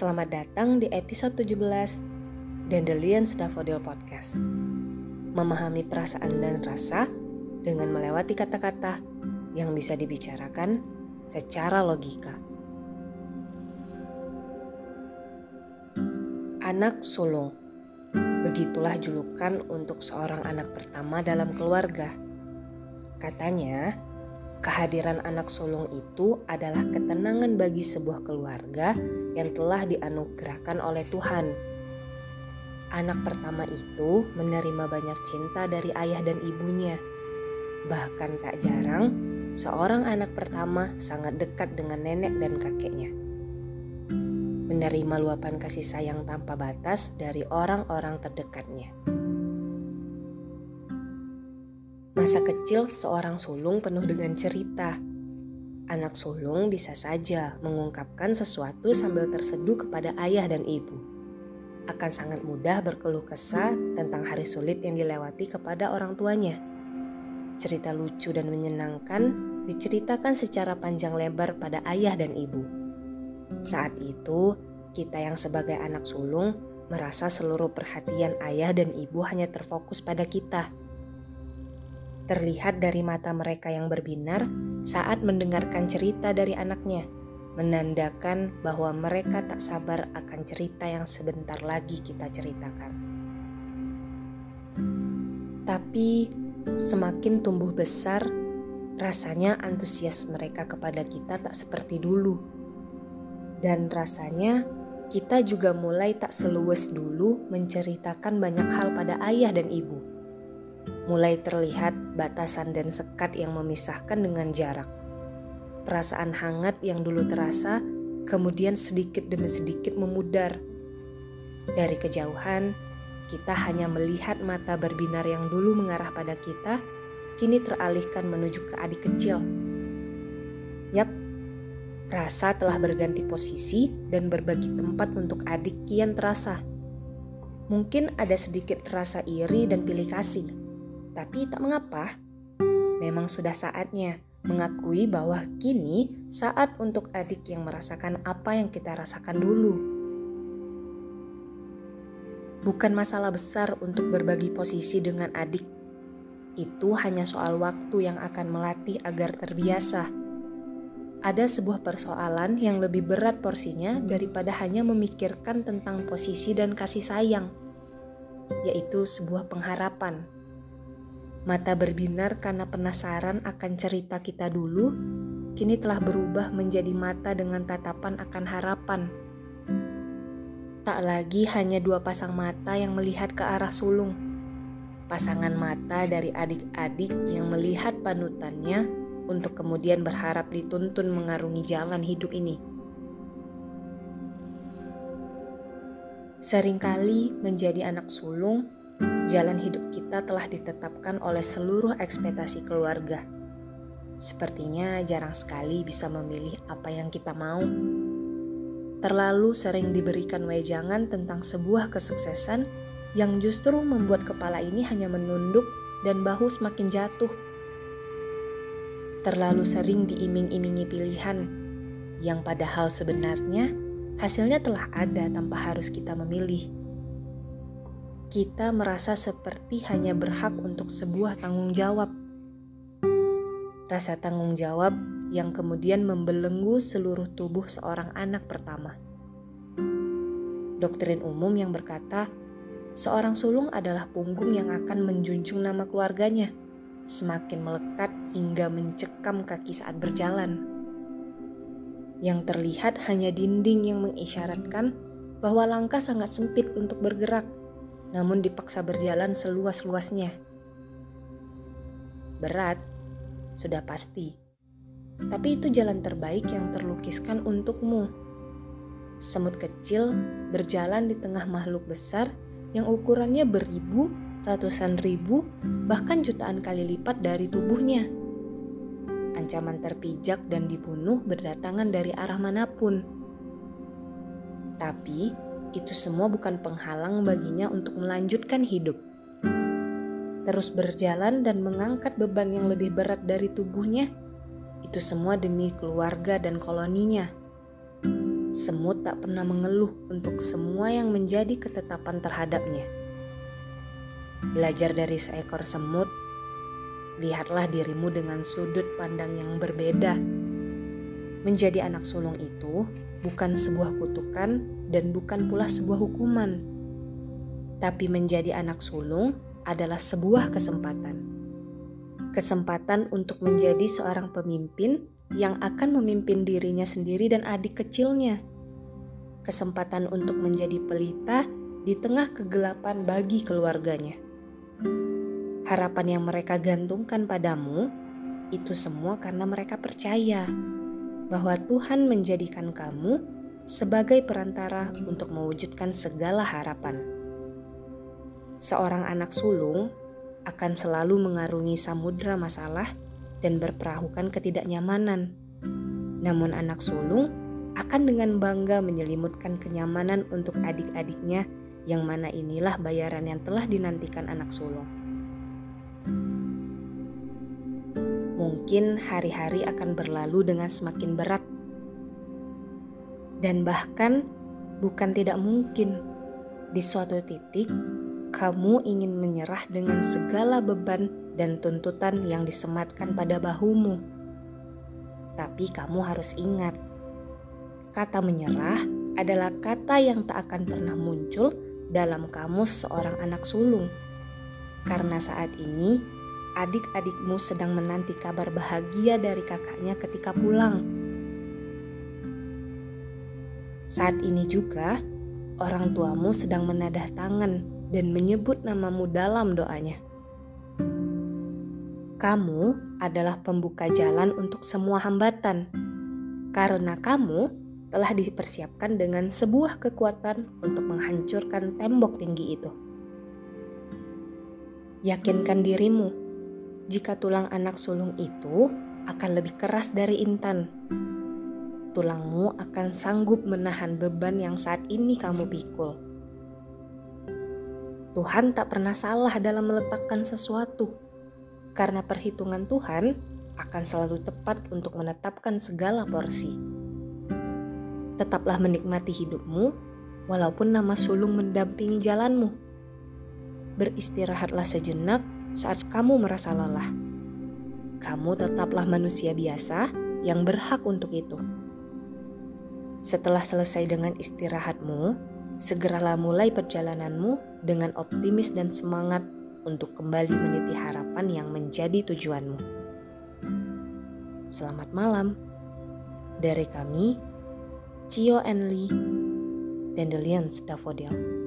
Selamat datang di episode 17 Dandelions Daffodil Podcast. Memahami perasaan dan rasa dengan melewati kata-kata yang bisa dibicarakan secara logika. Anak sulung. Begitulah julukan untuk seorang anak pertama dalam keluarga. Katanya, Kehadiran anak sulung itu adalah ketenangan bagi sebuah keluarga yang telah dianugerahkan oleh Tuhan. Anak pertama itu menerima banyak cinta dari ayah dan ibunya. Bahkan tak jarang, seorang anak pertama sangat dekat dengan nenek dan kakeknya. Menerima luapan kasih sayang tanpa batas dari orang-orang terdekatnya. Masa kecil seorang sulung penuh dengan cerita. Anak sulung bisa saja mengungkapkan sesuatu sambil terseduh kepada ayah dan ibu. Akan sangat mudah berkeluh kesah tentang hari sulit yang dilewati kepada orang tuanya. Cerita lucu dan menyenangkan diceritakan secara panjang lebar pada ayah dan ibu. Saat itu, kita yang sebagai anak sulung merasa seluruh perhatian ayah dan ibu hanya terfokus pada kita terlihat dari mata mereka yang berbinar saat mendengarkan cerita dari anaknya, menandakan bahwa mereka tak sabar akan cerita yang sebentar lagi kita ceritakan. Tapi semakin tumbuh besar, rasanya antusias mereka kepada kita tak seperti dulu. Dan rasanya kita juga mulai tak seluas dulu menceritakan banyak hal pada ayah dan ibu mulai terlihat batasan dan sekat yang memisahkan dengan jarak. Perasaan hangat yang dulu terasa, kemudian sedikit demi sedikit memudar. Dari kejauhan, kita hanya melihat mata berbinar yang dulu mengarah pada kita, kini teralihkan menuju ke adik kecil. Yap, rasa telah berganti posisi dan berbagi tempat untuk adik kian terasa. Mungkin ada sedikit rasa iri dan pilih kasih tapi tak mengapa, memang sudah saatnya mengakui bahwa kini saat untuk adik yang merasakan apa yang kita rasakan dulu. Bukan masalah besar untuk berbagi posisi dengan adik. Itu hanya soal waktu yang akan melatih agar terbiasa. Ada sebuah persoalan yang lebih berat porsinya daripada hanya memikirkan tentang posisi dan kasih sayang, yaitu sebuah pengharapan Mata berbinar karena penasaran akan cerita kita dulu, kini telah berubah menjadi mata dengan tatapan akan harapan. Tak lagi hanya dua pasang mata yang melihat ke arah sulung. Pasangan mata dari adik-adik yang melihat panutannya untuk kemudian berharap dituntun mengarungi jalan hidup ini. Seringkali menjadi anak sulung jalan hidup kita telah ditetapkan oleh seluruh ekspektasi keluarga. Sepertinya jarang sekali bisa memilih apa yang kita mau. Terlalu sering diberikan wejangan tentang sebuah kesuksesan yang justru membuat kepala ini hanya menunduk dan bahu semakin jatuh. Terlalu sering diiming-imingi pilihan yang padahal sebenarnya hasilnya telah ada tanpa harus kita memilih kita merasa seperti hanya berhak untuk sebuah tanggung jawab. Rasa tanggung jawab yang kemudian membelenggu seluruh tubuh seorang anak pertama. Doktrin umum yang berkata, seorang sulung adalah punggung yang akan menjunjung nama keluarganya, semakin melekat hingga mencekam kaki saat berjalan. Yang terlihat hanya dinding yang mengisyaratkan bahwa langkah sangat sempit untuk bergerak namun dipaksa berjalan seluas-luasnya. Berat, sudah pasti. Tapi itu jalan terbaik yang terlukiskan untukmu. Semut kecil berjalan di tengah makhluk besar yang ukurannya beribu, ratusan ribu, bahkan jutaan kali lipat dari tubuhnya. Ancaman terpijak dan dibunuh berdatangan dari arah mana pun. Tapi itu semua bukan penghalang baginya untuk melanjutkan hidup. Terus berjalan dan mengangkat beban yang lebih berat dari tubuhnya, itu semua demi keluarga dan koloninya. semut tak pernah mengeluh untuk semua yang menjadi ketetapan terhadapnya. Belajar dari seekor semut, lihatlah dirimu dengan sudut pandang yang berbeda. Menjadi anak sulung itu bukan sebuah kutukan dan bukan pula sebuah hukuman, tapi menjadi anak sulung adalah sebuah kesempatan. Kesempatan untuk menjadi seorang pemimpin yang akan memimpin dirinya sendiri dan adik kecilnya. Kesempatan untuk menjadi pelita di tengah kegelapan bagi keluarganya. Harapan yang mereka gantungkan padamu itu semua karena mereka percaya bahwa Tuhan menjadikan kamu sebagai perantara untuk mewujudkan segala harapan. Seorang anak sulung akan selalu mengarungi samudera masalah dan berperahukan ketidaknyamanan. Namun anak sulung akan dengan bangga menyelimutkan kenyamanan untuk adik-adiknya yang mana inilah bayaran yang telah dinantikan anak sulung. Mungkin hari-hari akan berlalu dengan semakin berat. Dan bahkan bukan tidak mungkin di suatu titik kamu ingin menyerah dengan segala beban dan tuntutan yang disematkan pada bahumu. Tapi kamu harus ingat, kata menyerah adalah kata yang tak akan pernah muncul dalam kamus seorang anak sulung. Karena saat ini, adik-adikmu sedang menanti kabar bahagia dari kakaknya ketika pulang. Saat ini juga, orang tuamu sedang menadah tangan dan menyebut namamu dalam doanya. Kamu adalah pembuka jalan untuk semua hambatan, karena kamu telah dipersiapkan dengan sebuah kekuatan untuk menghancurkan tembok tinggi itu. Yakinkan dirimu, jika tulang anak sulung itu akan lebih keras dari intan. Tulangmu akan sanggup menahan beban yang saat ini kamu pikul Tuhan tak pernah salah dalam meletakkan sesuatu, karena perhitungan Tuhan akan selalu tepat untuk menetapkan segala porsi. Tetaplah menikmati hidupmu, walaupun nama sulung mendampingi jalanmu. Beristirahatlah sejenak saat kamu merasa lelah. Kamu tetaplah manusia biasa yang berhak untuk itu. Setelah selesai dengan istirahatmu, segeralah mulai perjalananmu dengan optimis dan semangat untuk kembali meniti harapan yang menjadi tujuanmu. Selamat malam dari kami, Cio Enli, Dandelions Daffodil.